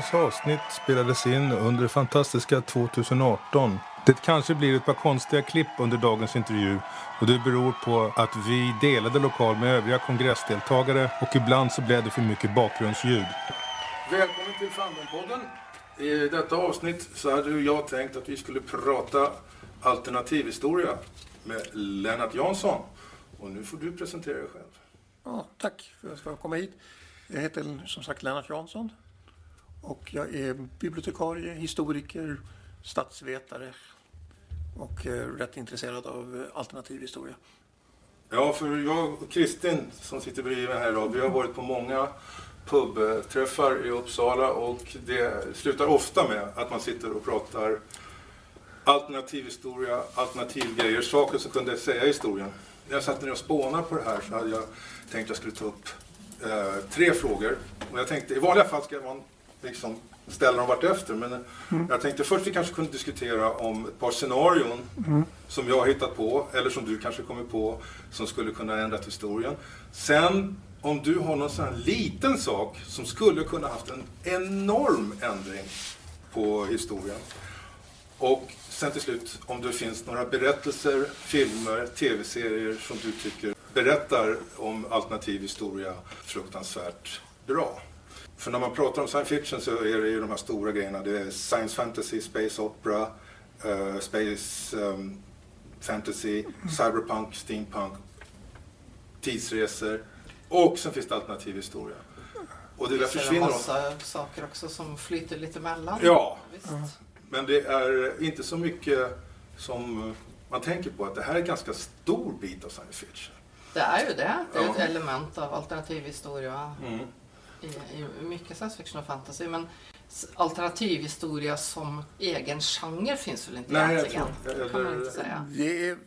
Dagens avsnitt spelades in under det fantastiska 2018. Det kanske blir ett par konstiga klipp under dagens intervju och det beror på att vi delade lokal med övriga kongressdeltagare och ibland så blev det för mycket bakgrundsljud. Välkommen till Fandompodden. I detta avsnitt så hade jag tänkt att vi skulle prata alternativhistoria med Lennart Jansson. Och nu får du presentera dig själv. Ja, tack för att jag fick komma hit. Jag heter som sagt Lennart Jansson och jag är bibliotekarie, historiker, statsvetare och eh, rätt intresserad av eh, alternativ historia. Ja, för jag och Kristin som sitter bredvid mig här idag, vi har varit på många pubträffar i Uppsala och det slutar ofta med att man sitter och pratar alternativ historia, alternativgrejer, saker som kunde säga historien. När jag satt ner och spånade på det här så hade jag tänkt att jag skulle ta upp eh, tre frågor. Och jag tänkte, i vanliga fall ska jag vara en liksom ställa dem vartefter. Men mm. jag tänkte först vi kanske kunde diskutera om ett par scenarion mm. som jag har hittat på, eller som du kanske kommer på, som skulle kunna ändra historien. Sen om du har någon sån här liten sak som skulle kunna haft en enorm ändring på historien. Och sen till slut om det finns några berättelser, filmer, tv-serier som du tycker berättar om alternativ historia fruktansvärt bra. För när man pratar om science fiction så är det ju de här stora grejerna. Det är science fantasy, space opera, uh, space um, fantasy, cyberpunk, steampunk, tidsresor och sen finns det alternativ historia. Och det där försvinner. Det massa saker också som flyter lite mellan. Ja, men det är inte så mycket som man tänker på att det här är en ganska stor bit av science fiction. Det är ju det. Det är ja. ett element av alternativ historia. Mm i, mycket science fiction och fantasy. Men alternativhistoria som egen genre finns väl inte Nej, egentligen? Jag tror, kan man inte säga. Det, är,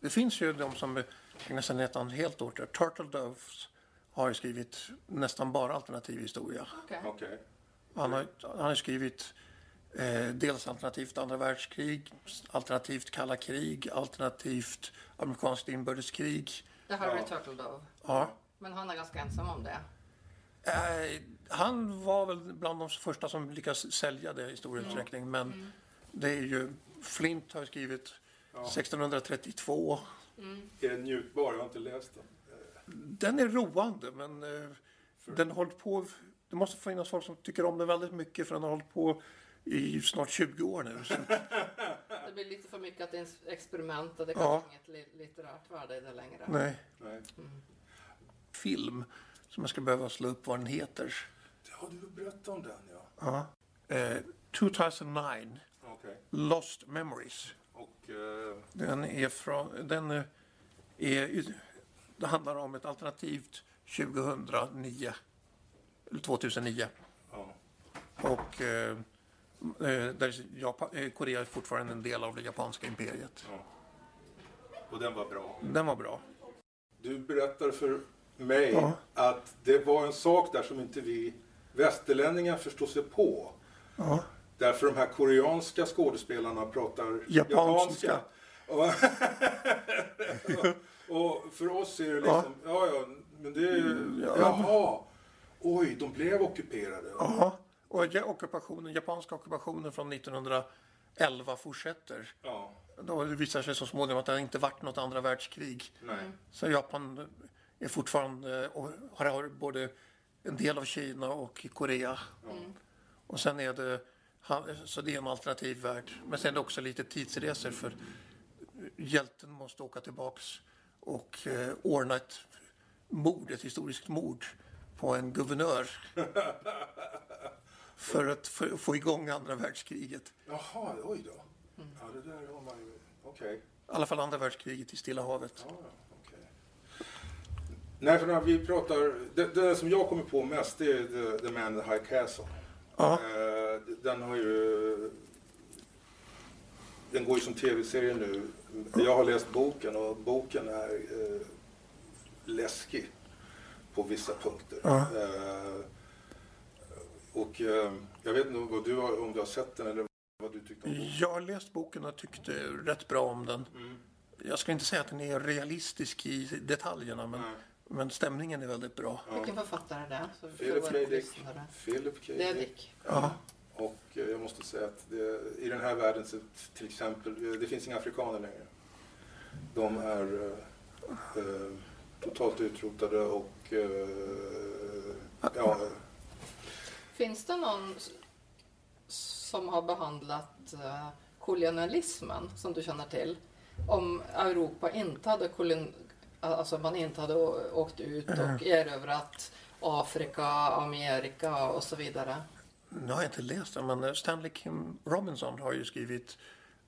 det finns ju de som ägnar sig nästan helt åt det. Turtle Doves har ju skrivit nästan bara alternativhistoria. Okay. Okay. Han, har, han har skrivit eh, dels alternativt andra världskrig, alternativt kalla krig, alternativt amerikanskt inbördeskrig. Det här är ja. Turtle Dove. Ja. Men han är ganska ensam om det. Eh, han var väl bland de första som lyckades sälja det i stor utsträckning. Men mm. det är ju, Flint har skrivit ja. 1632. Mm. Är den njutbar? Jag har inte läst den. Den är roande men eh, för... den har hållit på, det måste finnas folk som tycker om den väldigt mycket för den har hållit på i snart 20 år nu. det blir lite för mycket att det är experiment och det kan ja. inget litterärt värde i det längre. Nej. Nej. Mm. Film som jag ska behöva slå upp vad den heter. Ja, du berättat om den ja. Ja. Eh, 2009. Okay. Lost Memories. Och, eh... Den är från, den är, det handlar om ett alternativt 2009. Eller 2009. Ja. Och eh, eh, där Japan, eh, Korea är fortfarande en del av det japanska imperiet. Ja. Och den var bra? Den var bra. Du berättar för mig ja. att det var en sak där som inte vi västerlänningar förstår sig på. Ja. Därför de här koreanska skådespelarna pratar japanska. japanska. och för oss är det liksom, ja, ja, men det är, ja. jaha, oj, de blev ockuperade. Ja, och ockupationen, japanska ockupationen från 1911 fortsätter. Ja. Då visar det sig så småningom att det inte varit något andra världskrig. Nej. Så Japan är fortfarande, och har både en del av Kina och Korea. Mm. Och sen är det, så det är en alternativ värld. Men sen är det också lite tidsresor för hjälten måste åka tillbaks och eh, ordna ett mord, ett historiskt mord på en guvernör. för att få igång andra världskriget. Jaha, oj då. Mm. Ja, det där har man ju, okej. Okay. I alla fall andra världskriget i Stilla havet. Ja, Nej, för när vi pratar, det, det som jag kommer på mest det är The, the Man in the High Castle. Ja. Eh, den har ju, den går ju som tv-serie nu. Jag har läst boken och boken är eh, läskig på vissa punkter. Ja. Eh, och eh, jag vet inte vad du har, om du har sett den eller vad du tyckte om boken? Jag har läst boken och tyckte rätt bra om den. Mm. Jag ska inte säga att den är realistisk i detaljerna men Men stämningen är väldigt bra. Ja. Vilken författare är det? Så Philip K. Dick. Philip K. Det är Dick. Ja. Och eh, jag måste säga att det, i den här världen så till exempel, eh, det finns inga afrikaner längre. De är eh, eh totalt utrotade och eh, ja. Finns det någon som har behandlat eh, kolonialismen som du känner till? Om Europa inte hade kolon alltså man inte hade åkt ut och erövrat Afrika, Amerika och så vidare. Nu har jag inte läst den, men Stanley Kim Robinson har ju skrivit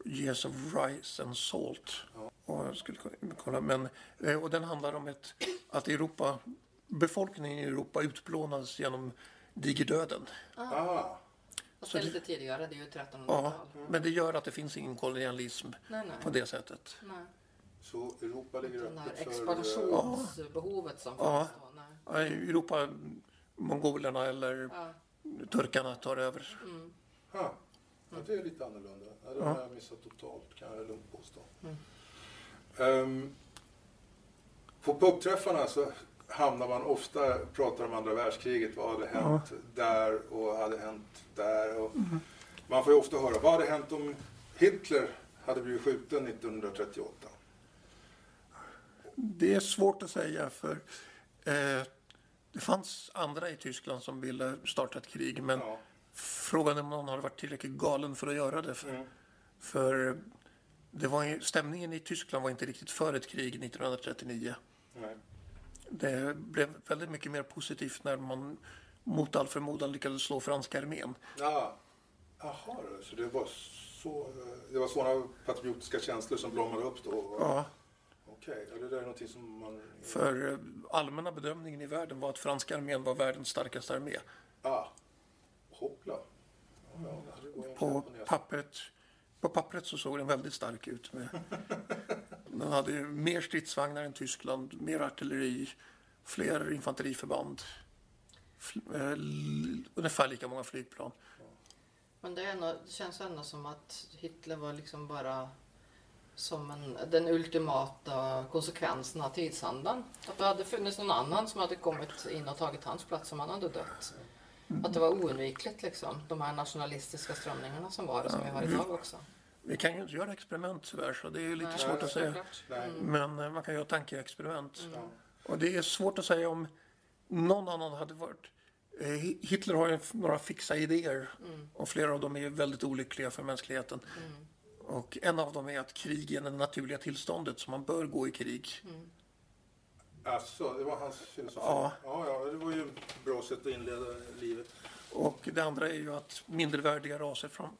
Years of Rice and Salt. Ja. Och, jag skulle kolla, men, eh, och den handlar om ett, att Europa, befolkningen i Europa utplånades genom digerdöden. Ah. Fast det är lite tidigare, det är ju 1300-tal. Ja, men det gör att det finns ingen kolonialism nej, nej. på det sättet. Nej. Så Europa ligger öppet för... expansionsbehovet som ja. finns då? Nej. Europa, mongolerna eller ja. turkarna tar över. Mm. Ha. Ja, det är lite annorlunda. Det har jag missat totalt kan jag lugnt påstå. Mm. Um, på pubträffarna så hamnar man ofta pratar om andra världskriget. Vad hade hänt ja. där och hade hänt där. Och mm. Man får ju ofta höra, vad hade hänt om Hitler hade blivit skjuten 1938? Det är svårt att säga för eh, det fanns andra i Tyskland som ville starta ett krig men ja. frågan är om någon hade varit tillräckligt galen för att göra det. För, mm. för det var, stämningen i Tyskland var inte riktigt för ett krig 1939. Nej. Det blev väldigt mycket mer positivt när man mot all förmodan lyckades slå franska armén. Ja. Jaha, så det var, så, det var sådana patriotiska känslor som blommade upp då? Ja. Okej, okay. det är någonting som man... För eh, allmänna bedömningen i världen var att franska armén var världens starkaste armé. Ah, hoppla. Ja, på, pappret, på pappret så såg den väldigt stark ut. Med, den hade mer stridsvagnar än Tyskland, mer artilleri, fler infanteriförband. Fl, eh, ungefär lika många flygplan. Men det, ändå, det känns ändå som att Hitler var liksom bara som en, den ultimata konsekvensen av tidsandan. Att det hade funnits någon annan som hade kommit in och tagit hans plats om han hade dött. Att det var oundvikligt liksom. De här nationalistiska strömningarna som var det som vi har idag också. Vi kan ju inte göra experiment tyvärr så det är lite Nej, svårt att säga. Mm. Men eh, man kan göra tankeexperiment. Mm. Och det är svårt att säga om någon annan hade varit eh, Hitler har ju några fixa idéer mm. och flera av dem är väldigt olyckliga för mänskligheten. Mm. Och en av dem är att krig är det naturliga tillståndet, så man bör gå i krig. Mm. Alltså, det var hans filosofi? Ja. ja. Ja, det var ju ett bra sätt att inleda livet. Och det andra är ju att mindervärdiga raser, fram,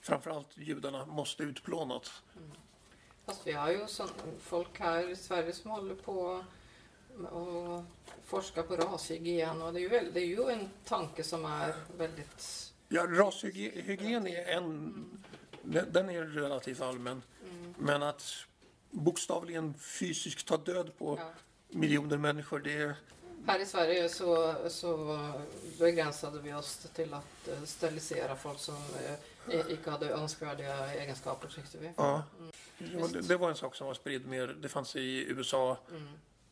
framförallt judarna, måste utplånas. Mm. Fast vi har ju sån, folk här i Sverige som håller på och forskar på rashygien och det är, ju väl, det är ju en tanke som är väldigt... Ja, rashygien är en mm den är relativt allmän. Mm. Men att bokstavligen fysiskt ta död på ja. miljoner människor, det är... Här i Sverige så, så begränsade vi oss till att eh, sterilisera folk som eh, icke hade önskvärda egenskaper tyckte vi. Ja. Mm. Det, det, var en sak som var spridd mer. Det fanns i USA. Mm.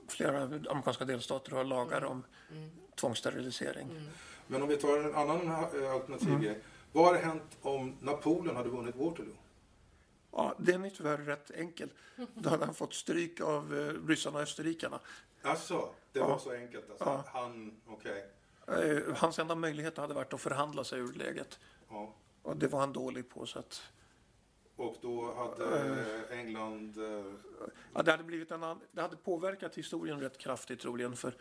Flera amerikanska delstater har lagar mm. om mm. tvångssterilisering. Mm. Men om vi tar en annan eh, alternativ mm. Vad hade hänt om Napoleon hade vunnit Waterloo? Ja, den är tyvärr rätt enkel. Då hade han fått stryk av eh, ryssarna och österrikarna. Alltså, det var ja. så enkelt? Alltså, ja. Han, okay. eh, hans enda möjlighet hade varit att förhandla sig ur läget. Ja. Och det var han dålig på. Så att... Och då hade eh, England... Eh... Ja, det, hade blivit en, det hade påverkat historien rätt kraftigt troligen. För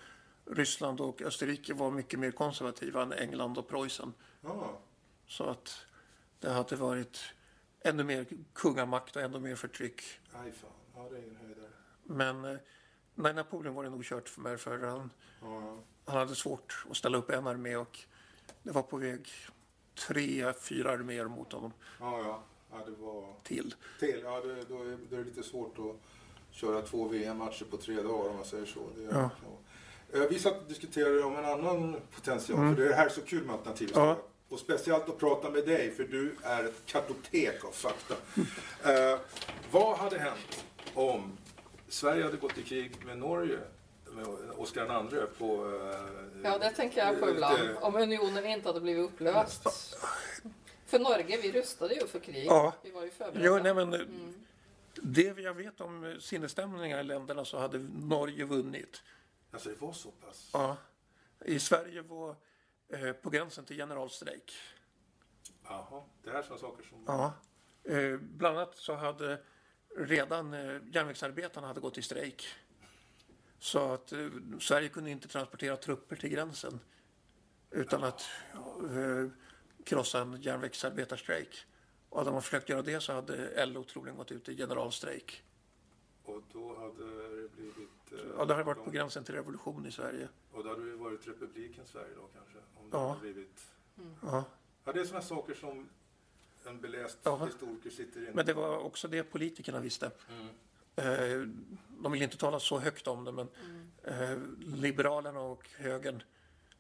Ryssland och Österrike var mycket mer konservativa än England och Preussen. Ja. Så att det hade varit ännu mer kungamakt och ännu mer förtryck. Aj fan, ja det är ingen höjdare. Men eh, nej, Napoleon var det nog kört för mig för han, ja. han hade svårt att ställa upp en armé och det var på väg tre, fyra arméer mot honom. Ja, ja. ja det var... Till. Till, ja det, då, är, då är det lite svårt att köra två VM-matcher på tre dagar om man säger så. Det, ja. Ja. Eh, vi satt och diskuterade om en annan potential, mm. för det här är så kul med alternativ. Ja. Och speciellt att prata med dig, för du är ett kartotek av fakta. Eh, vad hade hänt om Sverige hade gått i krig med Norge med Oscar II på... Eh, ja, det tänker jag på ibland. Det... Om unionen inte hade blivit upplöst. För Norge, vi rustade ju för krig. Ja. Vi var ju förberedda. Jo, nej, men, mm. Det jag vet om sinnesstämningar i länderna så hade Norge vunnit. Alltså det var så pass? Ja. I Sverige var eh, på gränsen till generalstrejk. Jaha, det här är sådana saker som... Ja. Eh, bland annat så hade redan eh, järnvägsarbetarna hade gått i strejk. Så att eh, Sverige kunde inte transportera trupper till gränsen utan att eh, krossa en järnvägsarbetarstrejk. Och hade man försökt göra det så hade LO troligen gått ut i generalstrejk. Och då hade ja, det hade varit på gränsen till revolution i Sverige. Och då hade det varit republiken Sverige då kanske? Om det ja. hade blivit... Mm. Ja. ja, det är sådana saker som en beläst ja. historiker sitter inne Men det var också det politikerna visste. Mm. Eh, de ville inte tala så högt om det men mm. eh, Liberalerna och högern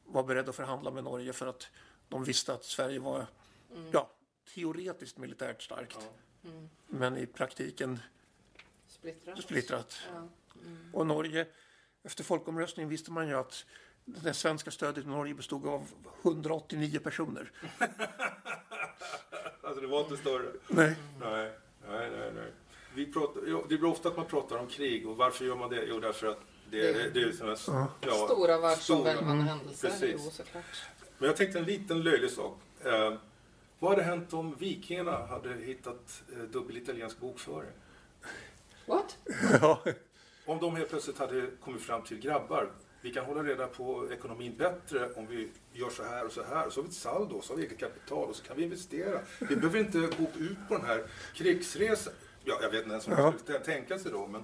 var beredda att förhandla med Norge för att de visste att Sverige var mm. ja, teoretiskt militärt starkt. Ja. Mm. Men i praktiken splittrat. splittrat. Ja. Mm. Och Norge, efter folkomröstningen visste man ju att det svenska stödet i Norge bestod av 189 personer. alltså det var inte större? Nej. Nej, nej, nej. nej. Vi pratar, det blir ofta att man pratar om krig och varför gör man det? Jo, därför att det, det, det är såna, ja. ja, stora världsomvälvande mm, händelser. Precis. Jo, såklart. Men jag tänkte en liten löjlig sak. Eh, vad hade hänt om vikingarna hade hittat eh, dubbel italiensk bokföring? What? ja. Om de helt plötsligt hade kommit fram till grabbar, vi kan hålla reda på ekonomin bättre om vi gör så här och så här. Så har vi ett saldo, så har vi eget kapital och så kan vi investera. Vi behöver inte gå ut på den här krigsresan. Ja, jag vet inte ens om man skulle tänka sig då, men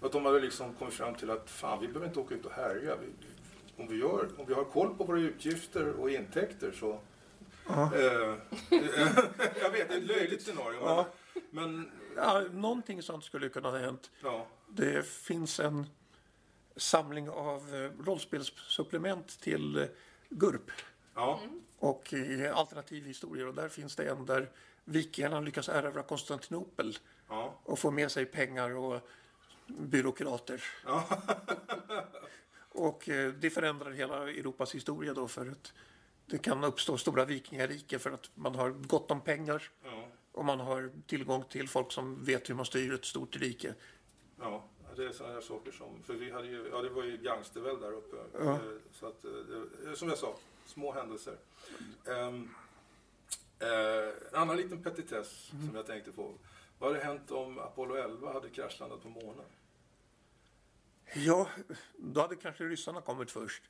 att de hade liksom kommit fram till att fan, vi behöver inte åka ut och härja. Vi, om, vi gör, om vi har koll på våra utgifter och intäkter så... Ja. Eh, jag vet, det är ett löjligt scenario. Ja. Men, ja, någonting sånt skulle kunna ha hänt. Ja. Det finns en samling av eh, rollspelssupplement till eh, GURP. Ja. Och i alternativhistorier. Och där finns det en där vikingarna lyckas erövra Konstantinopel. Ja. Och få med sig pengar och byråkrater. Ja. och eh, det förändrar hela Europas historia då för att det kan uppstå stora vikingarike för att man har gott om pengar. Och man har tillgång till folk som vet hur man styr ett stort rike. Ja, det är sådana här saker som, för vi hade ju, ja det var ju gangsterväld där uppe. Ja. Eh, så att, eh, som jag sa, små händelser. Um, en annan liten petitess mm. som jag tänkte på. Vad hade hänt om Apollo 11 hade kraschlandat på månen? Ja, då hade kanske ryssarna kommit först.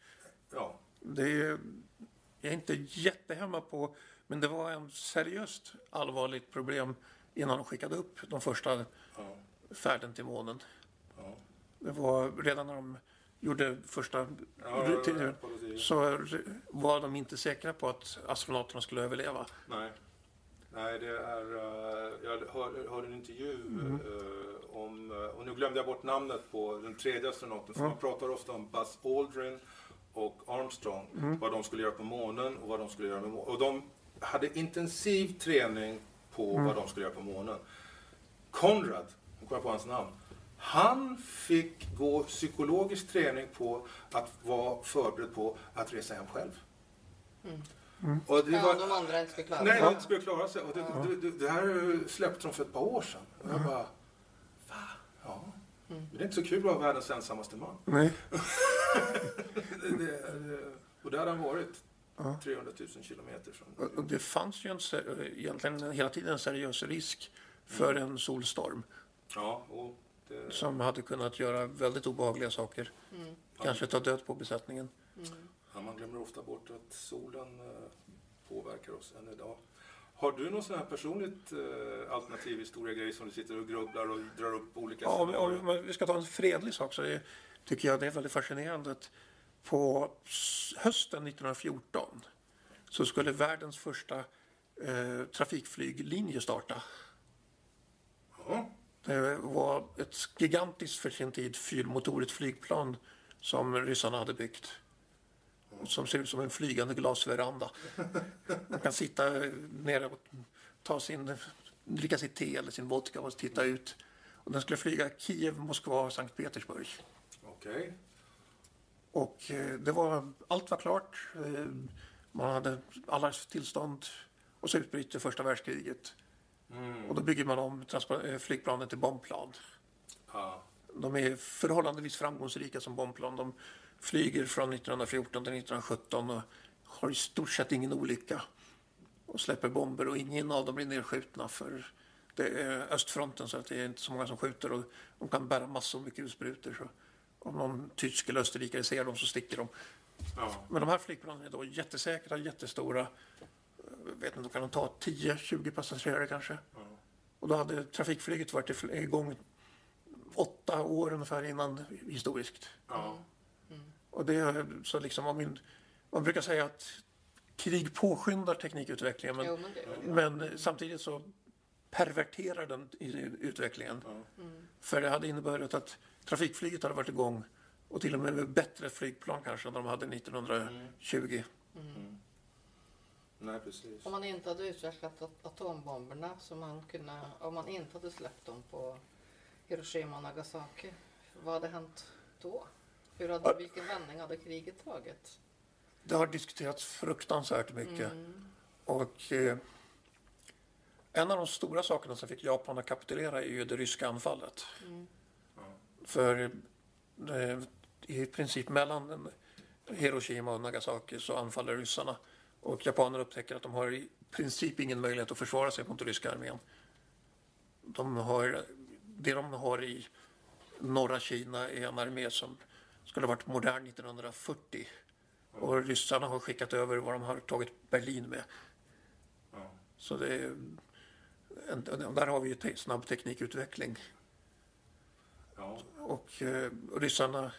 Ja. Det är jag är inte jättehemma på, men det var en seriöst allvarligt problem innan de skickade upp de första ja. Färden till månen. Ja. Det var redan när de gjorde första ja, så var de inte säkra på att astronauterna skulle överleva. Nej. Nej, det är... Uh, jag hörde hör en intervju mm. om... Uh, och nu glömde jag bort namnet på den tredje astronauten. För mm. man pratar ofta om Buzz Aldrin och Armstrong. Mm. Vad de skulle göra på månen och vad de skulle göra med månen. Och de hade intensiv träning på mm. vad de skulle göra på månen. Konrad, nu kommer jag på hans namn. Han fick gå psykologisk träning på att vara förberedd på att resa hem själv. Mm. Mm. Och det ja, de andra inte skulle klara sig. Nej, de inte skulle klara sig. Och det, ja. det, det, det, här släppte de för ett par år sedan. Och jag bara, va? Ja. Mm. Det är inte så kul att vara världens ensammaste man. Nej. och där har han varit. 300 000 kilometer från... Och det fanns ju en, egentligen hela tiden en seriös risk för mm. en solstorm. Ja, och det... Som hade kunnat göra väldigt obehagliga saker. Mm. Kanske ta död på besättningen. Mm. Ja, man glömmer ofta bort att solen eh, påverkar oss än idag. Har du någon sån här personligt eh, alternativ historia som du sitter och grubblar och drar upp olika Ja, om, om vi ska ta en fredlig sak så är, tycker jag det är väldigt fascinerande att på hösten 1914 så skulle världens första eh, trafikflyglinje starta. Det var ett gigantiskt för sin tid fyrmotorigt flygplan som ryssarna hade byggt som ser ut som en flygande glasveranda. Man kan sitta nere och ta sin, dricka sitt te eller sin vodka och titta ut. Och den skulle flyga Kiev, Moskva och Sankt Petersburg. Okej. Okay. Och eh, det var, allt var klart. Eh, man hade alla tillstånd och så utbryter första världskriget. Mm. Och då bygger man om eh, flygplanen till bombplan. Ja. De är förhållandevis framgångsrika som bombplan. De flyger från 1914 till 1917 och har i stort sett ingen olycka. Och släpper bomber och ingen av dem blir nedskjutna för det är östfronten så att det är inte så många som skjuter och de kan bära massor med kulsprutor. Så om någon tysk eller österrikare ser dem så sticker de. Ja. Men de här flygplanen är då jättesäkra, jättestora. Vet inte, då kan de ta 10-20 passagerare kanske. Ja. Och då hade trafikflyget varit igång åtta år ungefär innan historiskt. Ja. Mm. Och det så liksom om min, man brukar säga att krig påskyndar teknikutvecklingen men, jo, men, men samtidigt så perverterar den utvecklingen. Mm. För det hade inneburit att trafikflyget hade varit igång och till och med med bättre flygplan kanske än de hade 1920. Nej, precis. Om man inte hade utvecklat atombomberna, så man kunde, om man inte hade släppt dem på Hiroshima och Nagasaki, vad hade hänt då? Hur hade, vilken vändning hade kriget tagit? Det har diskuterats fruktansvärt mycket. Mm. Och eh, en av de stora sakerna som fick Japan att kapitulera är ju det ryska anfallet. Mm. För eh, i princip mellan Hiroshima och Nagasaki så anfaller ryssarna. Och japanerna upptäcker att de har i princip ingen möjlighet att försvara sig mot den ryska armén. De har, det de har i norra Kina är en armé som skulle ha varit modern 1940. Och ryssarna har skickat över vad de har tagit Berlin med. Så det är, där har vi ju snabb teknikutveckling. Ja. Och eh, ryssarna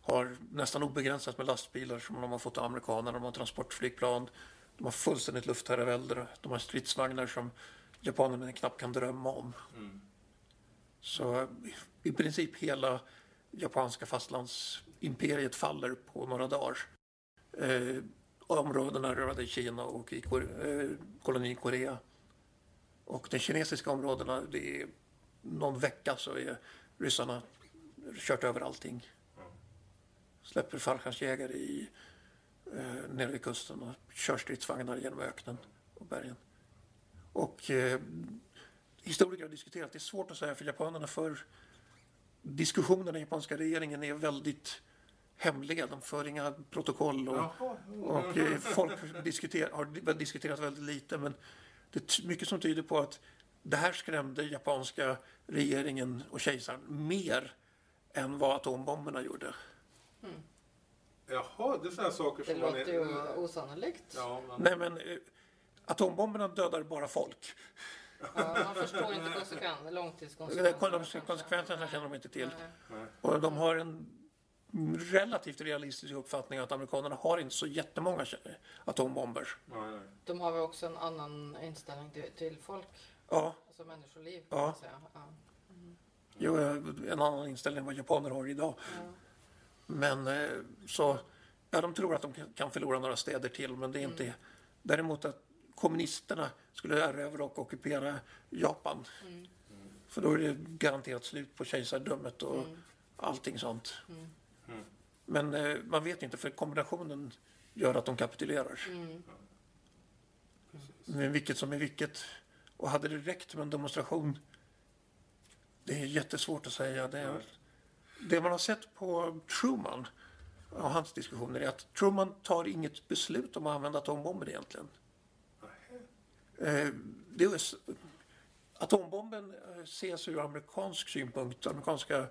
har nästan obegränsat med lastbilar som de har fått av amerikanerna. De har transportflygplan, de har fullständigt luftherravälde, de har stridsvagnar som japanerna knappt kan drömma om. Mm. Så i princip hela japanska fastlandsimperiet faller på några dagar. Eh, områdena rörande Kina och i eh, kolonin Korea. Och de kinesiska områdena, det är någon vecka så är ryssarna kört över allting. Släpper fallskärmsjägare i, eh, nere vid kusten och kör stridsvagnar genom öknen och bergen. Och eh, historiker har diskuterat, det är svårt att säga för japanerna för diskussionerna i den japanska regeringen är väldigt hemliga. De för inga protokoll och, och eh, folk diskuterar, har diskuterat väldigt lite men det är mycket som tyder på att det här skrämde japanska regeringen och kejsaren mer än vad atombomberna gjorde. Mm. Jaha, det är sådana saker som... Det låter ju osannolikt. Ja, men... Nej, men eh, atombomberna dödar bara folk. Ja, man förstår inte konsekvenserna, långtidskonsekvenserna. Konsekvenserna känner de inte till. Nej. Och de har en relativt realistisk uppfattning att amerikanerna har inte så jättemånga atombomber. Nej. De har väl också en annan inställning till, till folk? Ja. Alltså människoliv kan ja. man säga. Ja. Mm. Jo, en annan inställning än vad japaner har idag. Ja. Men eh, så, ja de tror att de kan förlora några städer till men det är inte mm. Däremot att kommunisterna skulle erövra och ockupera Japan. Mm. För då är det garanterat slut på kejsardömet och mm. allting sånt. Mm. mm. Men eh, man vet inte för kombinationen gör att de kapitulerar. Mm. Men vilket som är vilket. Och hade det räckt med en demonstration? Det är jättesvårt att säga. Det, är, det man har sett på Truman och hans diskussioner är att Truman tar inget beslut om att använda atombomber egentligen. Eh, det är, atombomben eh, ses ur amerikansk synpunkt, amerikanska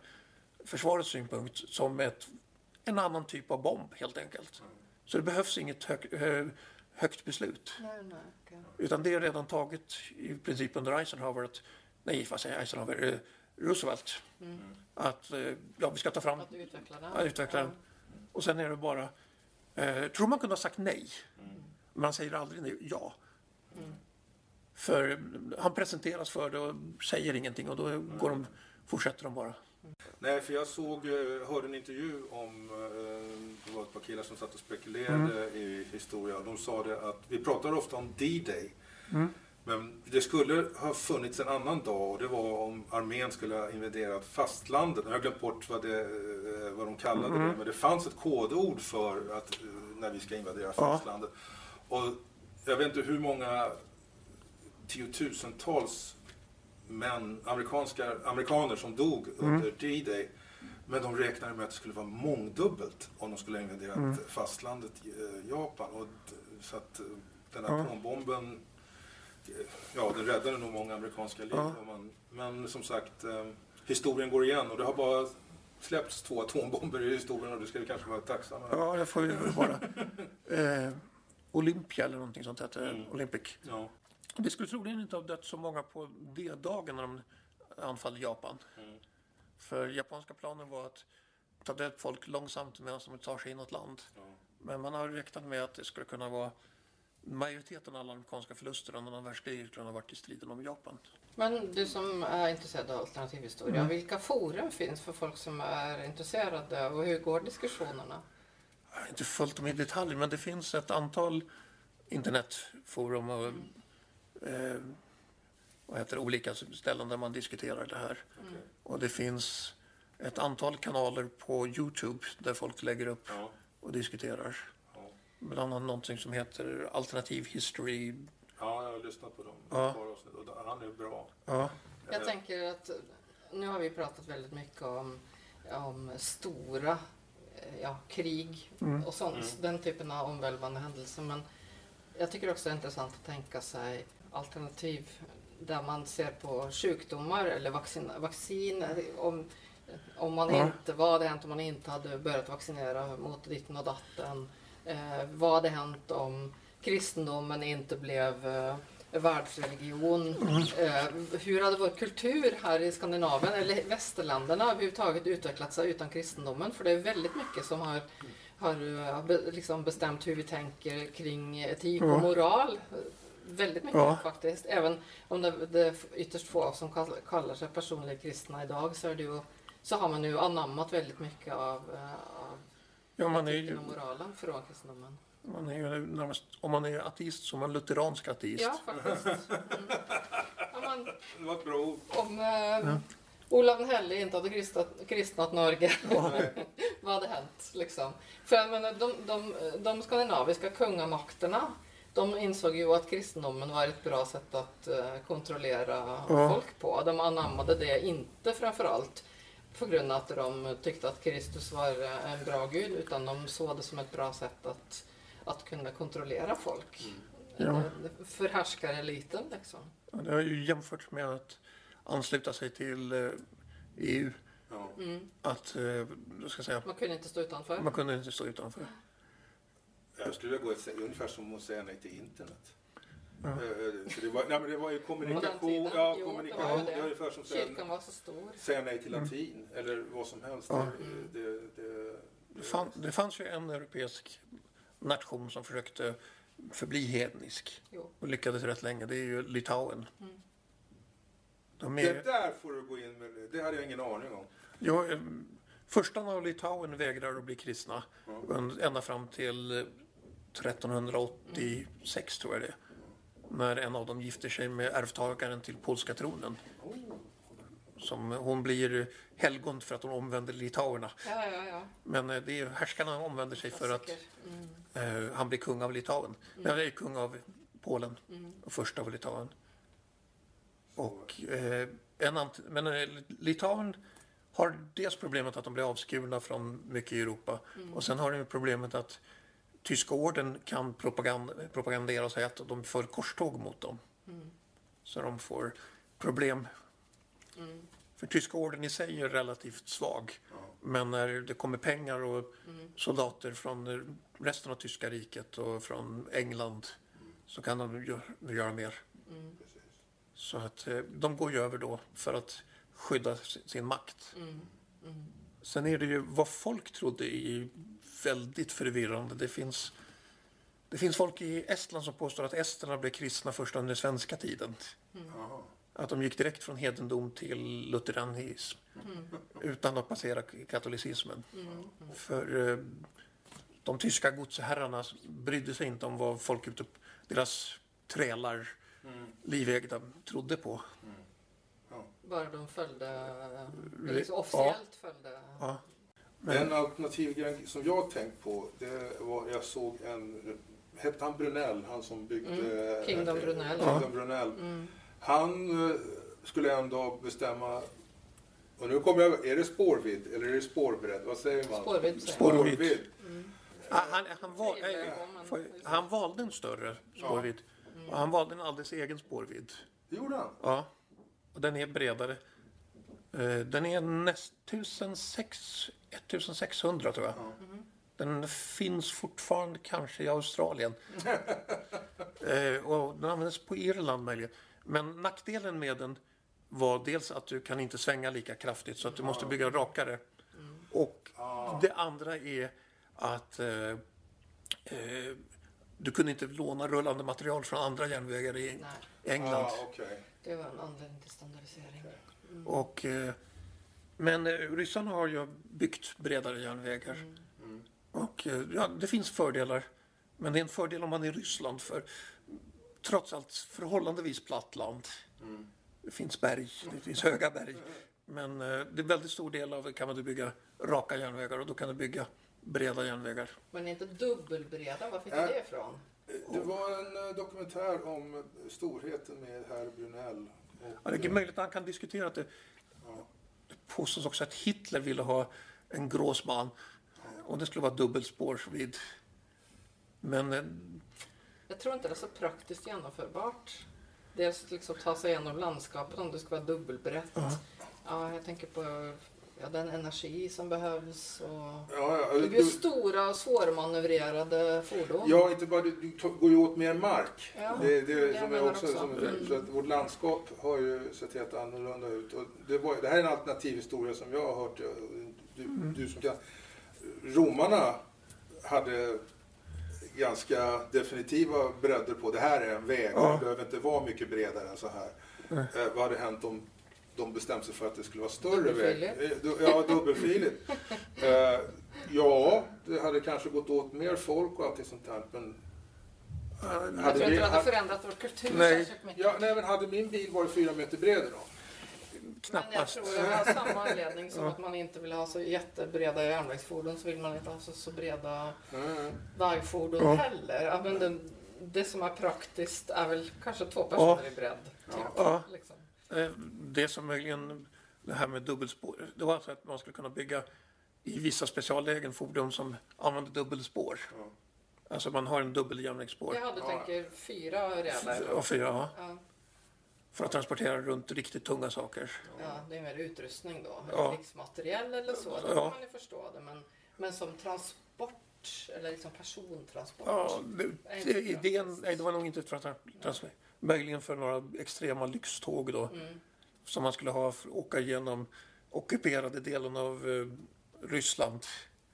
försvarets synpunkt, som ett, en annan typ av bomb helt enkelt. Så det behövs inget hög, hög, högt beslut. Nej, nej, okay. Utan det är redan taget i princip under Eisenhower, att, nej vad säger Eisenhower, eh, Roosevelt. Mm. Att eh, ja, vi ska ta fram... Att utveckla den. Ja, utveckla den. Och sen är det bara... Eh, tror man kunde ha sagt nej. Mm. Men han säger aldrig nej, ja. Mm. För han presenteras för det och säger ingenting och då går de, fortsätter de bara. Nej, för jag såg, eh, hörde en intervju om, eh, det var ett par killar som satt och spekulerade mm. i historia. De sa det att, vi pratar ofta om D-Day. Mm. Men det skulle ha funnits en annan dag och det var om armén skulle ha invaderat fastlandet. Jag har glömt bort vad det, eh, vad de kallade mm. det, men det fanns ett kodord för att, eh, när vi ska invadera fastlandet. Ja. Och jag vet inte hur många tiotusentals män, amerikanska, amerikaner som dog mm. under D-Day. Men de räknade med att det skulle vara mångdubbelt om de skulle invadera mm. fastlandet eh, Japan. Och, så att den här atombomben, ja den räddade nog många amerikanska liv. Ja. Man, men som sagt, eh, historien går igen och det har bara släppts två atombomber i historien och det ska vi kanske vara tacksamma Ja, det får vi vara. eh, Olympia eller någonting sånt heter mm. Olympic. Ja. Det skulle troligen inte ha dött så många på D-dagen när de anfall Japan. Mm. För japanska planen var att ta död folk långsamt medan de tar sig in i ett land. Mm. Men man har räknat med att det skulle kunna vara majoriteten av alla amerikanska förluster under andra världskriget skulle ha varit i striden om Japan. Men du som är intresserad av alternativhistoria, mm. vilka forum finns för folk som är intresserade och hur går diskussionerna? Jag har inte följt dem i detalj, men det finns ett antal internetforum och mm eh, vad heter det, olika ställen där man diskuterar det här. Mm. Och det finns ett antal kanaler på Youtube där folk lägger upp ja. och diskuterar. Bland annat någonting som heter Alternativ History. Ja, jag har lyssnat på dem. Ja. Han är bra. Ja. Jag eh. tänker att nu har vi pratat väldigt mycket om, om stora ja, krig mm. och sånt, mm. den typen av omvälvande händelser. Men jag tycker också det är intressant att tänka sig alternativ där man ser på sjukdomar eller vaccin, vaccin om, om man ja. inte, vad hade hänt om man inte hade börjat vaccinera mot ditten och datten? Eh, vad hade hänt om kristendomen inte blev eh, världsreligion? Eh, hur hade vår kultur här i Skandinavien eller västerländerna överhuvudtaget utvecklat sig utan kristendomen? För det är väldigt mycket som har har eh, liksom bestämt hur vi tänker kring etik och moral väldigt mycket ja. faktiskt. Även om det, det är ytterst få som kallar sig personliga kristna idag så, ju, så har man ju anammat väldigt mycket av, eh, av ja, man är ju, och moralen från kristendomen. Man är ju närmast, om man är ateist så är man lutheransk ateist. Ja, faktiskt. Mm. Man, det var ett bra ord. Om eh, ja. Olav den helige inte hade kristnat, kristnat Norge, vad hade hänt? Liksom? För jag menar, de, de, de skandinaviska kungamakterna de insåg ju att kristendomen var ett bra sätt att uh, kontrollera ja. folk på. De anammade det inte framförallt på grund av att de tyckte att Kristus var eh, en bra gud utan de såg det som ett bra sätt att, att kunna kontrollera folk. Mm. Ja. Förhärskareliten liksom. Ja, det har ju jämfört med att ansluta sig till EU. Ja. Mm. Att, uh, ska säga, man kunde inte stå utanför. Man kunde inte stå utanför. Jag skulle vilja gå ett, ungefär som att säga nej till internet. Ja. Eh, det, var, nej, men det var ju kommunikation. Ja, jo, kommunikation. Det var ungefär som Kyrkan var så stor. Säga nej till latin mm. eller vad som helst. Ja. Det, det, det, det, fann, det fanns ju en europeisk nation som försökte förbli hednisk jo. och lyckades rätt länge. Det är ju Litauen. Mm. De är... Det där får du gå in med. Det hade jag ingen aning om. Ja, eh, första av Litauen vägrar att bli kristna mm. ända fram till 1386 tror jag det När en av dem gifter sig med ärvtagaren till polska tronen. Som, hon blir helgon för att hon omvänder litauerna. Ja, ja, ja. Men eh, det är, härskarna omvänder sig för att mm. eh, han blir kung av Litauen. Mm. Eller kung av Polen mm. och första av Litauen. Och, eh, en men eh, Litauen har dels problemet att de blir avskurna från mycket i Europa mm. och sen har de problemet att tyska orden kan propagand propagandera och säga att de för korståg mot dem. Mm. Så de får problem. Mm. För tyska orden i sig är relativt svag. Ja. Men när det kommer pengar och mm. soldater från resten av tyska riket och från England så kan de göra mer. Mm. Så att eh, de går ju över då för att skydda sin makt. Mm. Mm. Sen är det ju vad folk trodde i väldigt förvirrande. Det finns, det finns folk i Estland som påstår att esterna blev kristna först under svenska tiden. Mm. Att de gick direkt från hedendom till lutheranism mm. utan att passera katolicismen. Mm. För eh, de tyska godsherrarna brydde sig inte om vad folk ute deras trälar, mm. livägda, trodde på. Mm. Ja. Bara de följde, liksom officiellt ja. följde. Ja. Men... En alternativ grej som jag tänkt på, det var jag såg en, hette han Brunell, han som byggde mm. Kingdom Brunell. Kingdom Brunell. Mm. Han eh, skulle en dag bestämma och nu kommer jag, är det spårvidd eller är det spårbredd? Vad säger man? Spårvidd. Spårvidd. Mm. Han, han, var, äh, han, valde en större spårvidd. Ja. Mm. Och han valde en alldeles egen spårvidd. Det gjorde han? Ja. Och den är bredare. Eh, den är näst 1600 tror jag. Ja. Mm. Den finns fortfarande kanske i Australien. eh, och den används på Irland möjligen. Men nackdelen med den var dels att du kan inte svänga lika kraftigt så att du måste bygga rakare. Mm. Och ah. det andra är att eh, eh, du kunde inte låna rullande material från andra järnvägar i Nej. England. Ah, okay. Det var en anledning till standardisering. Mm. Och, eh, men eh, ryssarna har ju byggt bredare järnvägar. Mm. mm. Och eh, ja, det finns fördelar. Men det är en fördel om man är i Ryssland för trots allt förhållandevis platt land. Mm. Det finns berg, det finns höga berg. Men eh, det är väldigt stor del av det kan man bygga raka järnvägar och då kan du bygga breda järnvägar. Men inte dubbelbreda, var fick du det ifrån? Det var en eh, dokumentär om storheten med herr Brunell. Ja, det är möjligt att han kan diskutera det påstås också att Hitler ville ha en gråsman och det skulle vara dubbelspår vid. Men... Eh, Jag tror inte det är så praktiskt genomförbart. Dels liksom ta sig igenom landskapet om det ska vara dubbelbrett. Ja. ja, jag tänker på ja, den energi som behövs. Och ja, ja, det blir du, stora och svårmanövrerade fordon. Ja, inte bara du, du går ju åt mer mark. Ja, det, det, som är också, också. Som, mm. så att vårt landskap har ju sett helt annorlunda ut. Och det, var, det här är en alternativ historia som jag har hört. Du, mm. du som kan, romarna hade ganska definitiva bredder på det här är en väg. Ja. Det behöver inte vara mycket bredare än så här. Eh, vad hade hänt om de bestämde sig för att det skulle vara större väg? Eh, ja, dubbelfiligt. eh, ja, det hade kanske gått åt mer folk och allting sånt där. Men jag tror inte det hade förändrat vår kultur nej. särskilt mycket. Ja, nej, men hade min bil varit fyra meter bred då? Knappast. Men jag tror det var samma anledning som att man inte vill ha så jättebreda järnvägsfordon så vill man inte ha så, så breda mm. vägfordon ja. heller. Ja, men det, det, som är praktiskt är väl kanske två personer ja. i bredd. Typ, ja. Liksom. Eh, det som möjligen, det här med dubbelspår, det var alltså att man skulle kunna bygga i vissa speciallägen fordon som använder dubbelspår. Ja. Alltså man har en dubbel järnvägsspår. Ja, du tänker fyra rälar? Ja, fyra. Ja. För att transportera runt riktigt tunga saker. Ja, det är mer utrustning då. Ja. Krigsmateriel eller så, då ja. kan man ju förstå det. Men, men som transport eller liksom persontransport? Ja, det, det, idén, nej, det var nog inte för att transport. Möjligen för några extrema lyxtåg då. Mm. Som man skulle ha för att åka igenom ockuperade delen av eh, Ryssland.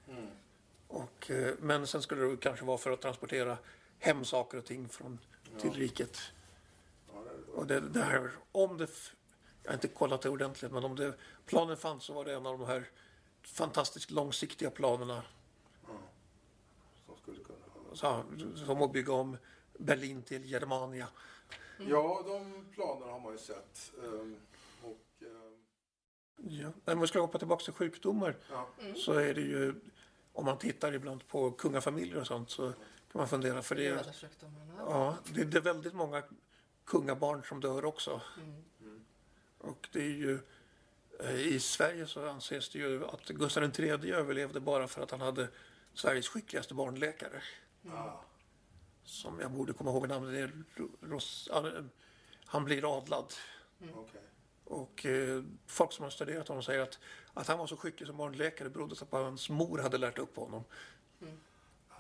Mm. Och, eh, men sen skulle det kanske vara för att transportera hem saker och ting från, till riket. Och det, det här, om det, jag har inte kollat det ordentligt, men om det, planen fanns så var det en av de här fantastiskt långsiktiga planerna. Ja, som skulle kunna så, Som att bygga om Berlin till Germania. Mm. Ja, de planerna har man ju sett. Um, och, um... Ja, om vi ska hoppa tillbaka till sjukdomar ja. mm. så är det ju om man tittar ibland på kungafamiljer och sånt så kan man fundera för det är, ja, det är väldigt många kungabarn som dör också. Mm. Och det är ju eh, i Sverige så anses det ju att Gustav III överlevde bara för att han hade Sveriges skickligaste barnläkare. Mm. Som jag borde komma ihåg namnet. Ros, han blir adlad. Mm. Okay. Och eh, folk som har studerat honom säger att, att han var så skicklig som barnläkare berodde på att hans mor hade lärt upp honom. Mm. Ah.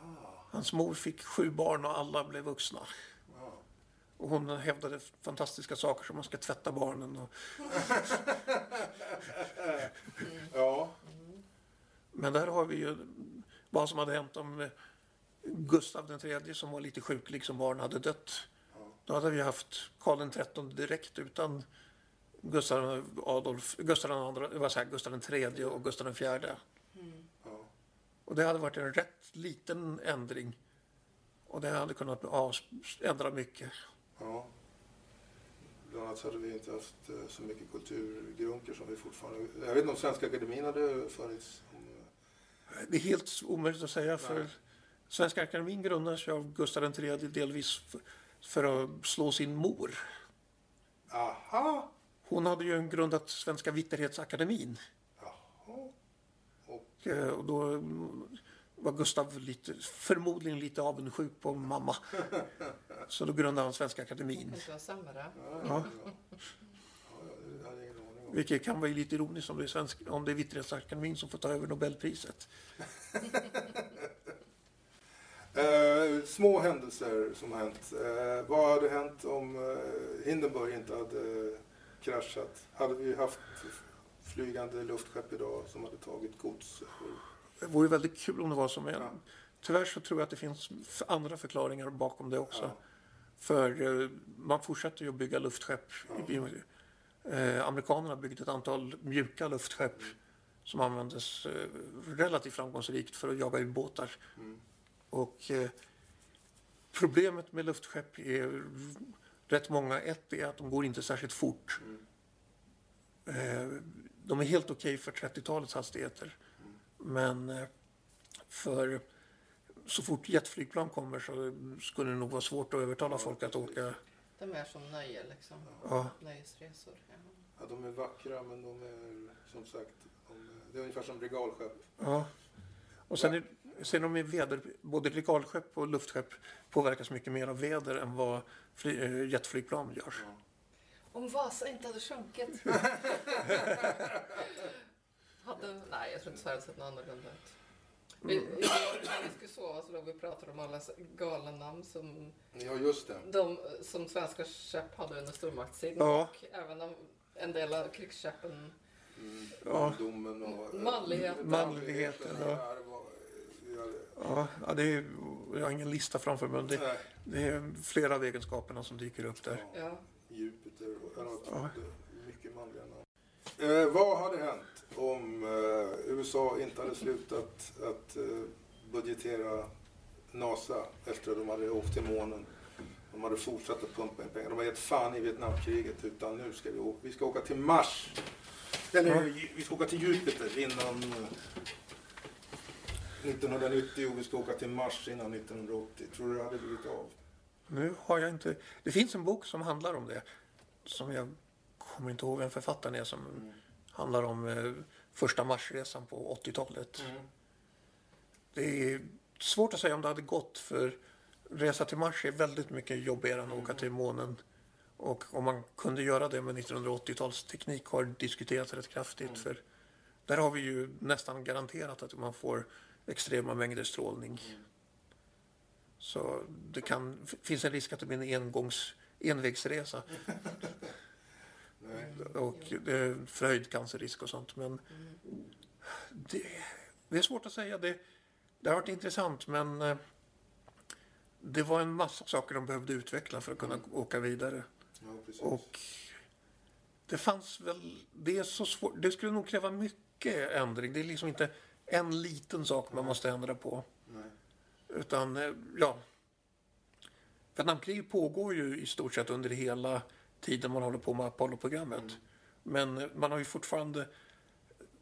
Hans mor fick sju barn och alla blev vuxna. Och hon hävdade fantastiska saker som man ska tvätta barnen. Och... ja. Men där har vi ju vad som hade hänt om Gustav III som var lite sjuklig som barn hade dött. Då hade vi haft Karl XIII direkt utan Gustav Adolf, Gustav II, vad säger, Gustav III och Gustav IV. Mm. Och det hade varit en rätt liten ändring. Och det hade kunnat ändra mycket. Ja. Bland annat hade vi inte haft eh, så mycket kulturgrunker som vi fortfarande... Jag vet inte om Svenska Akademin hade funnits. Det är helt omöjligt att säga. för Nej. Svenska Akademin grundades av Gustav III delvis för att slå sin mor. Aha. Hon hade ju grundat Svenska Vitterhetsakademin. Och, eh, och då var Gustav lite, förmodligen lite avundsjuk på mamma. Så då grundade han Svenska Akademin. Ja. Vilket kan vara lite ironiskt om det är, svensk, om det är Vitterhetsakademin som får ta över Nobelpriset. eh, små händelser som har hänt. Eh, vad hade hänt om eh, Hindenburg inte hade kraschat? Hade vi haft flygande luftskepp idag som hade tagit gods? Det vore väldigt kul om det var så. Men ja. tyvärr så tror jag att det finns andra förklaringar bakom det också. Ja. För eh, man fortsätter ju att bygga luftskepp. Ja. Eh, amerikanerna byggde ett antal mjuka luftskepp mm. som användes eh, relativt framgångsrikt för att jaga ubåtar. Mm. Och eh, problemet med luftskepp är rätt många. Ett är att de går inte särskilt fort. Mm. Eh, de är helt okej okay för 30-talets hastigheter. Mm. Men eh, för så fort jetflygplan kommer så skulle det nog vara svårt att övertala folk att åka det är som nöje liksom. Ja. Nöjesresor. Ja. ja, de är vackra men de är som sagt, de, det är ungefär som regalskepp. Ja. Och sen, är, sen de är väder, både regalskepp och luftskepp påverkas mycket mer av väder än vad fly, eh, jetflygplan gör. Ja. Om Vasa inte hade sjunkit. hade, nej, jag tror inte Sverige hade sett något annorlunda ut. Vi, mm. när vi skulle sova så låg vi och pratade om alla galna namn som, ja, just det. De, som svenska skepp hade under stormaktstiden. Ja. Och även om en del av krigsskeppen. Mm, mandomen och manligheten. manligheten ja. Ja, ja, det är, jag har ingen lista framför mig men det, det, är flera av egenskaperna som dyker upp där. Ja. Jupiter och ja. mycket manliga namn. Eh, vad hade hänt om eh, USA inte hade slutat att eh, budgetera NASA efter att de hade åkt till månen. De hade fortsatt att pumpa in pengar. De har gett fan i Vietnamkriget utan nu ska vi åka, vi ska åka till Mars. Eller vi ska åka till Jupiter innan 1990 och vi ska åka till Mars innan 1980. Tror du det hade blivit av? Nu har jag inte... Det finns en bok som handlar om det. Som jag kommer inte ihåg vem författaren är som mm. handlar om eh, första Marsresan på 80-talet. Mm. Det är svårt att säga om det hade gått för resa till Mars är väldigt mycket jobbigare än att mm. åka till månen. Och om man kunde göra det med 1980-talsteknik har diskuterats rätt kraftigt. Mm. För där har vi ju nästan garanterat att man får extrema mängder strålning. Så det kan, finns en risk att det blir en engångs, envägsresa. och det är förhöjd cancerrisk och sånt. Men det, det, är svårt att säga. Det, det har varit intressant men eh, det var en massa saker de behövde utveckla för att kunna mm. åka vidare. Ja, och det fanns väl, det är så svårt, det skulle nog kräva mycket ändring. Det är liksom inte en liten sak man måste ändra på. Nej. Utan, eh, ja. Vietnamkriget pågår ju i stort sett under hela tiden man håller på med Apollo-programmet. Mm. Men man har ju fortfarande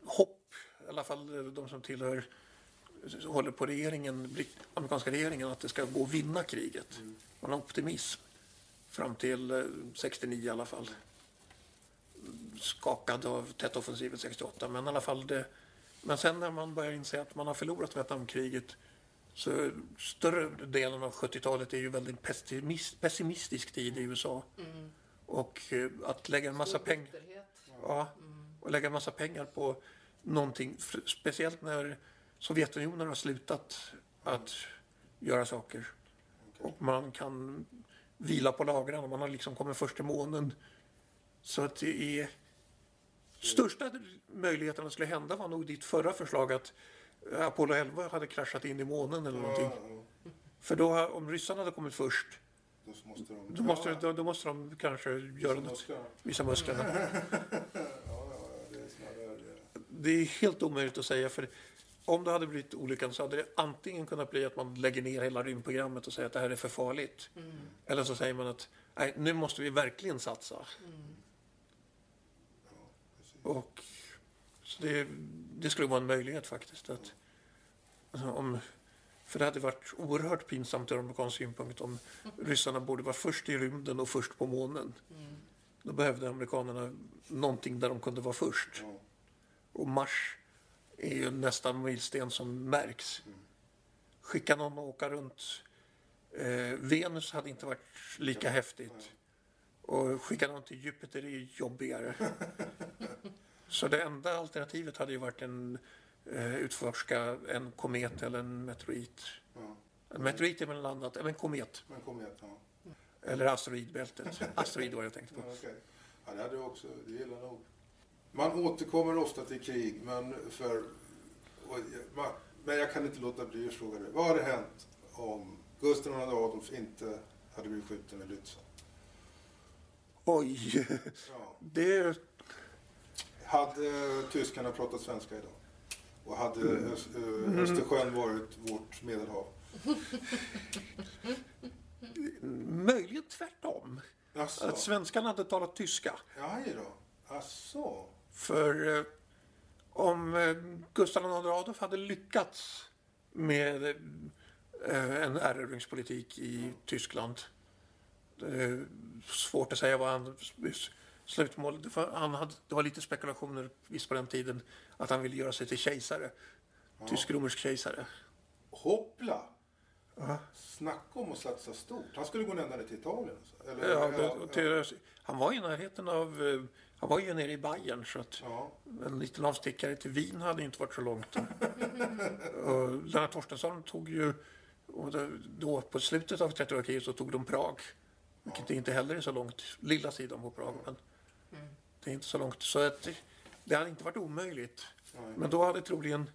hopp, i alla fall de som tillhör håller på regeringen, amerikanska regeringen att det ska gå att vinna kriget. Mm. Man har optimism fram till 69 eh, i alla fall. Skakad av tätoffensiven 68 men i alla fall det. Men sen när man börjar inse att man har förlorat Vietnamkriget så större delen av 70-talet är ju väldigt pessimistisk tid i USA. Mm. Och eh, att lägga en massa pengar ja, och lägga en massa pengar på någonting, speciellt när Sovjetunionen har slutat att göra saker. Och man kan vila på lagren och man har liksom kommit först till månen. Så att det är... Största möjligheten att skulle hända var nog ditt förra förslag att Apollo 11 hade kraschat in i månen eller någonting. För då, om ryssarna hade kommit först då måste de, då måste, då, då måste de kanske göra något. Musklerna. Visa musklerna. det är helt omöjligt att säga. för om det hade blivit olyckan så hade det antingen kunnat bli att man lägger ner hela rymdprogrammet och säger att det här är för farligt. Mm. Eller så säger man att nej, nu måste vi verkligen satsa. Mm. Och så det, det skulle vara en möjlighet faktiskt. Att, om, för det hade varit oerhört pinsamt ur amerikansk synpunkt om ryssarna borde vara först i rymden och först på månen. Mm. Då behövde amerikanerna någonting där de kunde vara först. Mm. Och Mars är ju nästan en milsten som märks. Mm. Skicka någon och åka runt. Eh, Venus hade inte varit lika häftigt. Och skicka någon till Jupiter är jobbigare. Så det enda alternativet hade ju varit en eh, utforska en komet eller en meteorit. Ja. En meteorit är väl annat, eller en komet. En komet, ja. Eller asteroidbältet. Asteroid var jag tänkte på. Ja, okay. ja, det hade jag också. Det gillar nog. Man återkommer ofta till krig, men för... men jag kan inte låta bli att fråga dig. Vad hade hänt om Gustav II Adolf inte hade blivit skjuten vid Lützen? Oj! Ja. Det... Hade tyskarna pratat svenska idag? Och hade mm. Östersjön varit vårt medelhav? Möjligen tvärtom. Asså. Att svenskarna hade talat tyska. Aj då. Asså. För eh, om eh, Gustav II Adolf hade lyckats med eh, en erövringspolitik i. Tyskland. Eh, svårt att säga vad han slutmål. Det var, han hade, det var lite spekulationer visst på den tiden att han ville göra sig till kejsare. Ja. Tysk-romersk kejsare. Hoppla! Ja. Snacka om att satsa stort. Han skulle gå ända ner till Italien. Alltså. Eller, ja, det, till, han var i närheten av... Eh, han var ju nere i Bayern så att ja. en liten avstickare till Wien hade inte varit så långt. Lennart Torstensson tog ju... Och då på slutet av 30-årskriget så tog de Prag. Vilket inte heller är så långt. Lilla sidan på Prag. Men mm. det är inte så långt. Så att det hade inte varit omöjligt. Men då hade troligen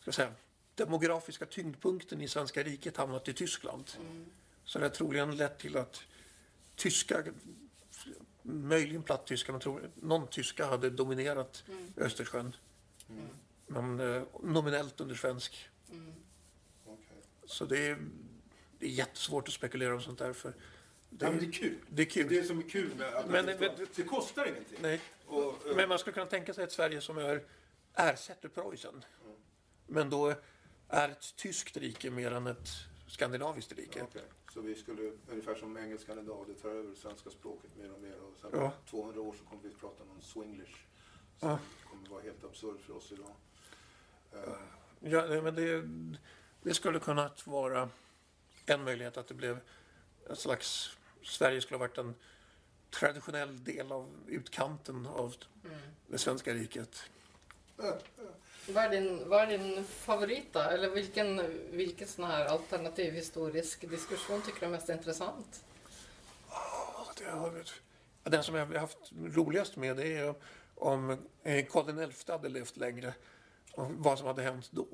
ska säga, demografiska tyngdpunkten i svenska riket hamnat i Tyskland. Mm. Så det har troligen lett till att tyska, möjligen platttyska, men tror, någon tyska hade dominerat mm. Östersjön. Mm. Men eh, nominellt under svensk. Mm. Okay. Så det är, det är jättesvårt att spekulera om sånt där. För det, ja, det är kul. Det är kul. Det är som är kul med att men, det, det kostar ingenting. Nej. Och, uh, men man skulle kunna tänka sig ett Sverige som är ersätter Preussen. Mm. Men då är ett tyskt rike mer än ett skandinaviskt rike. Ja, okay. Så vi skulle, ungefär som engelskan idag, det tar över svenska språket mer och mer. Och sen ja. 200 år så kommer vi att prata någon swinglish. Som ja. kommer vara helt absurd för oss idag. Uh. Ja, men det, det skulle kunna vara en möjlighet att det blev ett slags Sverige skulle ha varit en traditionell del av utkanten av mm. det svenska riket. Vad är din, vad är din favorit då? Eller vilken, vilken sån här alternativ historisk diskussion tycker du är mest intressant? Oh, det har, den som jag har haft roligast med det är om Karl XI hade levt längre och vad som hade hänt då.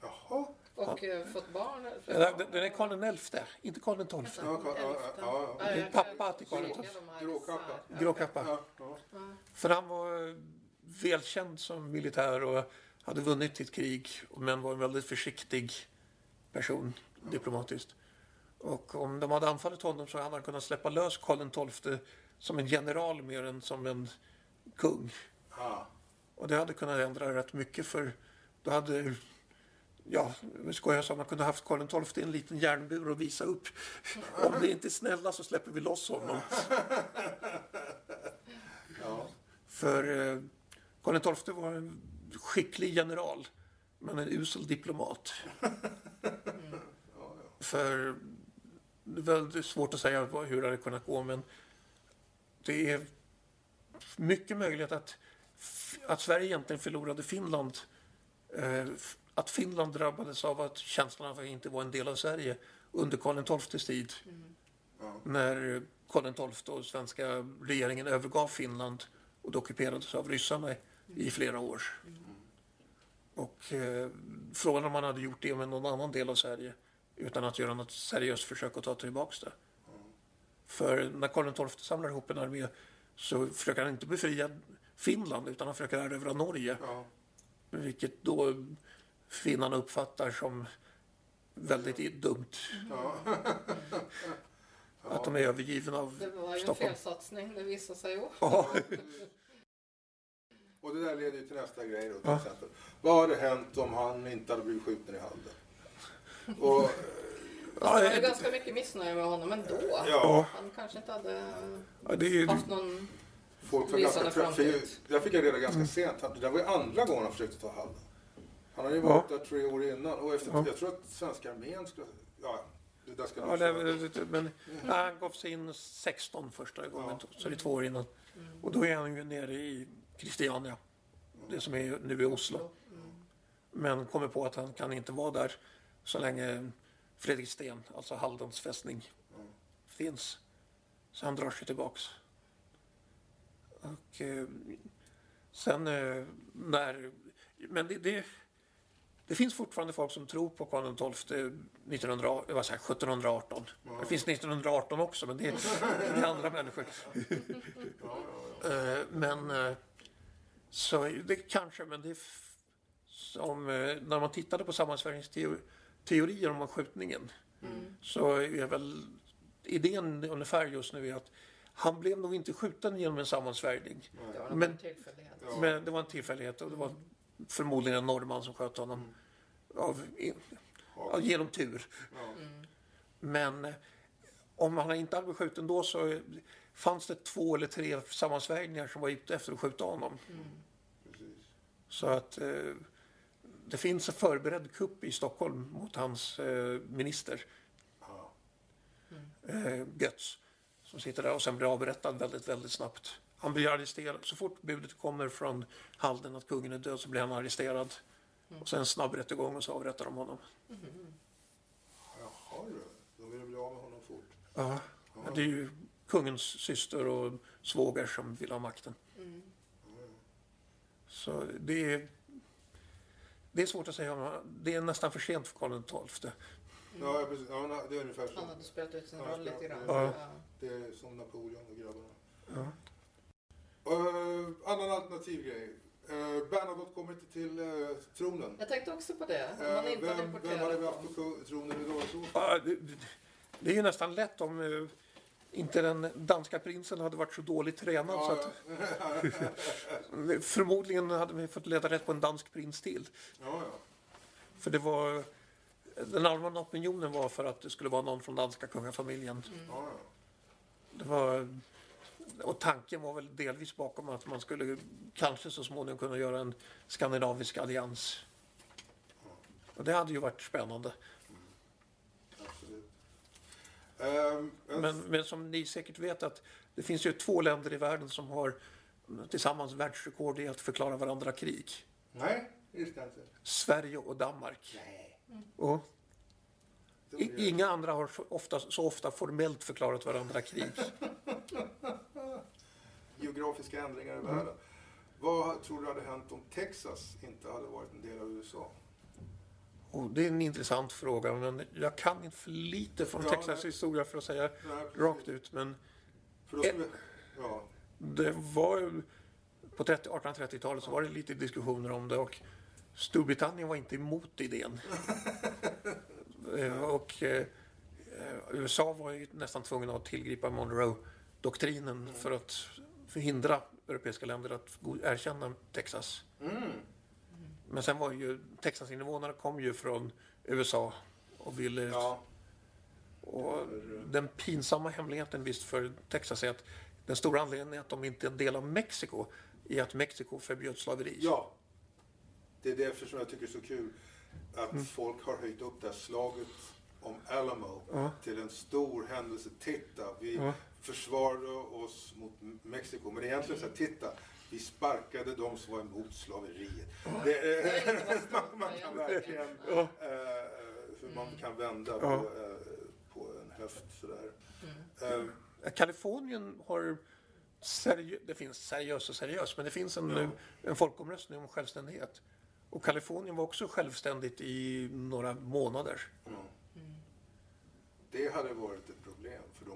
Jaha. Och ja. Eh, fått barn? Ja, den är Karl XI, inte Karl XII. Ja, ja, ja, Pappa till Karl XII. Gråkappa. Gråkappa. För han var välkänd som militär och hade vunnit ett krig men var en väldigt försiktig person diplomatiskt. Och om de hade anfallit honom så hade han kunnat släppa lös Karl XII som en general mer än som en kung. Och det hade kunnat ändra rätt mycket för då hade ja, skojar så man kunde haft Karl XII i en liten järnbur och visa upp. Om ni inte är snälla så släpper vi loss honom. Ja. För eh, Karl XII var en skicklig general, men en usel diplomat. Mm. För det är väldigt svårt att säga hur det hade kunnat gå, men det är mycket möjligt att, att Sverige egentligen förlorade Finland eh, att Finland drabbades av att känslan av att inte vara en del av Sverige under Karl XIIs tid. Mm. När Karl XII och svenska regeringen övergav Finland och det ockuperades av ryssarna mm. i flera år. Mm. Och eh, frågan om man hade gjort det med någon annan del av Sverige utan att göra något seriöst försök att ta tillbaka det. För när Karl XII samlar ihop en armé så försöker han inte befria Finland utan han försöker erövra Norge. Ja. Vilket då finnarna uppfattar som väldigt dumt. Ja. Att de är övergivna av Stockholm. Det var ju Stockholm. en felsatsning, det visade sig ju. Ja. och det där leder ju till nästa grej då till ja. exempel. Vad hade hänt om han inte hade blivit skjuten i Halden? Och, Ja, det är ganska mycket missnöje med honom ändå. Ja. Han kanske inte hade ja, det är, haft någon folk var ganska framtid. Jag fick reda ganska mm. sent. Det var ju andra gången han försökte ta Halden. Han hade ju varit ja. där tre år innan och efter, ja. jag tror att svenska armén skulle... Ja, det där ska ja, det, men mm. Han gav sig in 16 första gången, ja. så det är två år innan. Mm. Och då är han ju nere i Christiania, det som är nu i Oslo. Mm. Men kommer på att han kan inte vara där så länge Fredriksten, alltså Haldens fästning, finns. Så han drar sig tillbaks. Och eh, sen eh, när... Men det, det, det, finns fortfarande folk som tror på Karl XII 1900, vad säger, 1718. Det finns 1918 också, men det är, det är andra människor. eh, men eh, så det kanske, men det som eh, när man tittade på sammansvärjningsteorier om skjutningen mm. så är väl idén ungefär just nu är att han blev nog inte skjuten genom en sammansvärjning. Det var men, en tillfällighet. Men det var en tillfällighet och det var förmodligen en norrman som sköt honom mm. av, ja, genom tur. Mm. Men eh, om han inte hade blivit skjuten då så fanns det två eller tre sammansvärjningar som var ute efter att skjuta honom. Mm. Så att eh, det finns en förberedd kupp i Stockholm mot hans eh, minister. Mm. Eh, Götz som sitter där och sen blir avrättad väldigt, väldigt snabbt. Han blir arresterad. Så fort budet kommer från Halden att kungen är död så blir han arresterad. Mm. Och sen snabb rättegång och så avrättar de honom. Mm. Jaha du, de vill bli av med honom fort. Ja, Jaha. det är ju kungens syster och svåger som vill ha makten. Mm. Så det är, det är svårt att säga. Det är nästan för sent för Karl XII. Ja, precis. Ja, det är ungefär så. Han hade spelat ut sin roll lite grann. Ja. Det är som Napoleon och grabbarna. Ja. Uh, annan alternativ grej. Uh, Bernadotte kommer inte till uh, tronen. Jag tänkte också på det. Inte vem, vem hade vi haft på tronen idag? Så? Ja, det, det, är ju nästan lätt om uh, inte den danska prinsen hade varit så dåligt tränad. Ja, så att, förmodligen hade vi fått leta rätt på en dansk prins till. Ja, ja. För det var den allmänna opinionen var för att det skulle vara någon från danska kungafamiljen. Mm. Det var, och tanken var väl delvis bakom att man skulle kanske så småningom kunna göra en skandinavisk allians. Och det hade ju varit spännande. Mm. Men, men, som ni säkert vet att det finns ju två länder i världen som har tillsammans världsrekord i att förklara varandra krig. Nej, just det inte. Sverige och Danmark. Nej. Och inga andra har så ofta, så ofta formellt förklarat varandra krig. Geografiska ändringar i världen. Mm. Vad tror du hade hänt om Texas inte hade varit en del av USA? Oh, det är en intressant fråga, men jag kan inte för lite från ja, Texas nej. historia för att säga nej, rakt ut. Men skulle, ja. det var på 1830-talet så var det lite diskussioner om det och Storbritannien var inte emot idén. Eh, och eh, USA var ju nästan tvungna att tillgripa Monroe-doktrinen för att förhindra europeiska länder att erkänna Texas. Mm. Men sen var ju Texas-invånarna kom ju från USA och ville... Ja. Och den pinsamma hemligheten visst för Texas är att den stora anledningen att de inte är en del av Mexiko är att Mexiko förbjöd slaveri. Ja, det är därför som jag tycker det är så kul att mm. folk har höjt upp det här slaget om Alamo ja. till en stor händelse. Titta, vi ja. Försvarade oss mot Mexiko. Men egentligen så här, titta, vi sparkade de som var emot slaveriet. Ja. Det, äh, man, kan verkligen, äh, hur man kan vända på, äh, på en höft sådär. Mm. Äh, Kalifornien har seriö- det finns seriös och seriös, men det finns en, en folkomröstning om självständighet. Och Kalifornien var också självständigt i några månader. Mm. Det hade varit ett då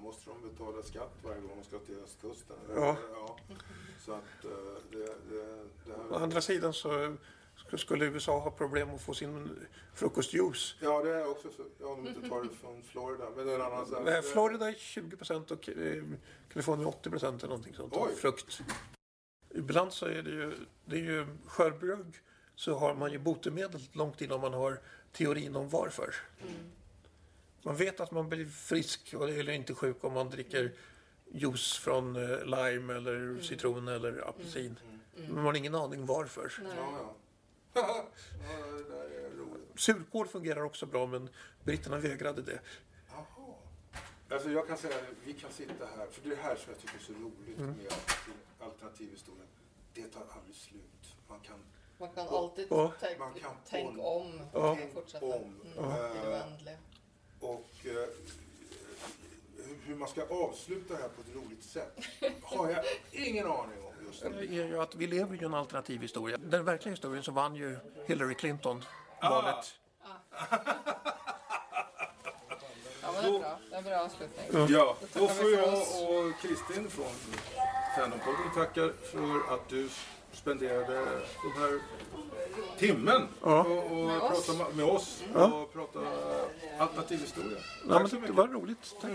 måste de betala skatt varje gång de ska till östkusten. Ja. ja. Så att, eh, det, det, det här... Å andra sidan så skulle USA ha problem att få sin frukostjuice. Ja, det är också så. Ja, om de inte tar det från Florida. Men det är en annan sak. Nej, Florida är 20 procent och eh, Kalifornien 80 procent eller någonting sånt. Oj. Frukt. ibland så är det ju, det är ju skörbjugg så har man ju botemedel långt innan man har teorin om varför. Mm. Man vet att man blir frisk eller inte sjuk om man dricker juice från eh, lime eller mm. citron eller apelsin. Mm. Mm. Men man har ingen aning varför. Ja. Surkål fungerar också bra men britterna vägrade det. Alltså jag kan säga att vi kan sitta här, för det är här som jag tycker är så roligt mm. med alternativhistorien. Det tar aldrig slut. Man kan, man kan alltid tänka tänk om och fortsätta om. Mm. Ja. Och eh, hur man ska avsluta det här på ett roligt sätt har jag ingen aning om just nu. Att vi lever ju i en alternativ historia. Den verkliga historien så vann ju Hillary Clinton ah. valet. Ah. Ja, men det är bra. Det är en bra avslutning. Ja, då får jag och Kristin från Fandompodden tacka för att du spenderade den här timmen ja. och, och med, prata oss. med oss ja. och prata alternativ historia. Ja, men det var roligt. Tack.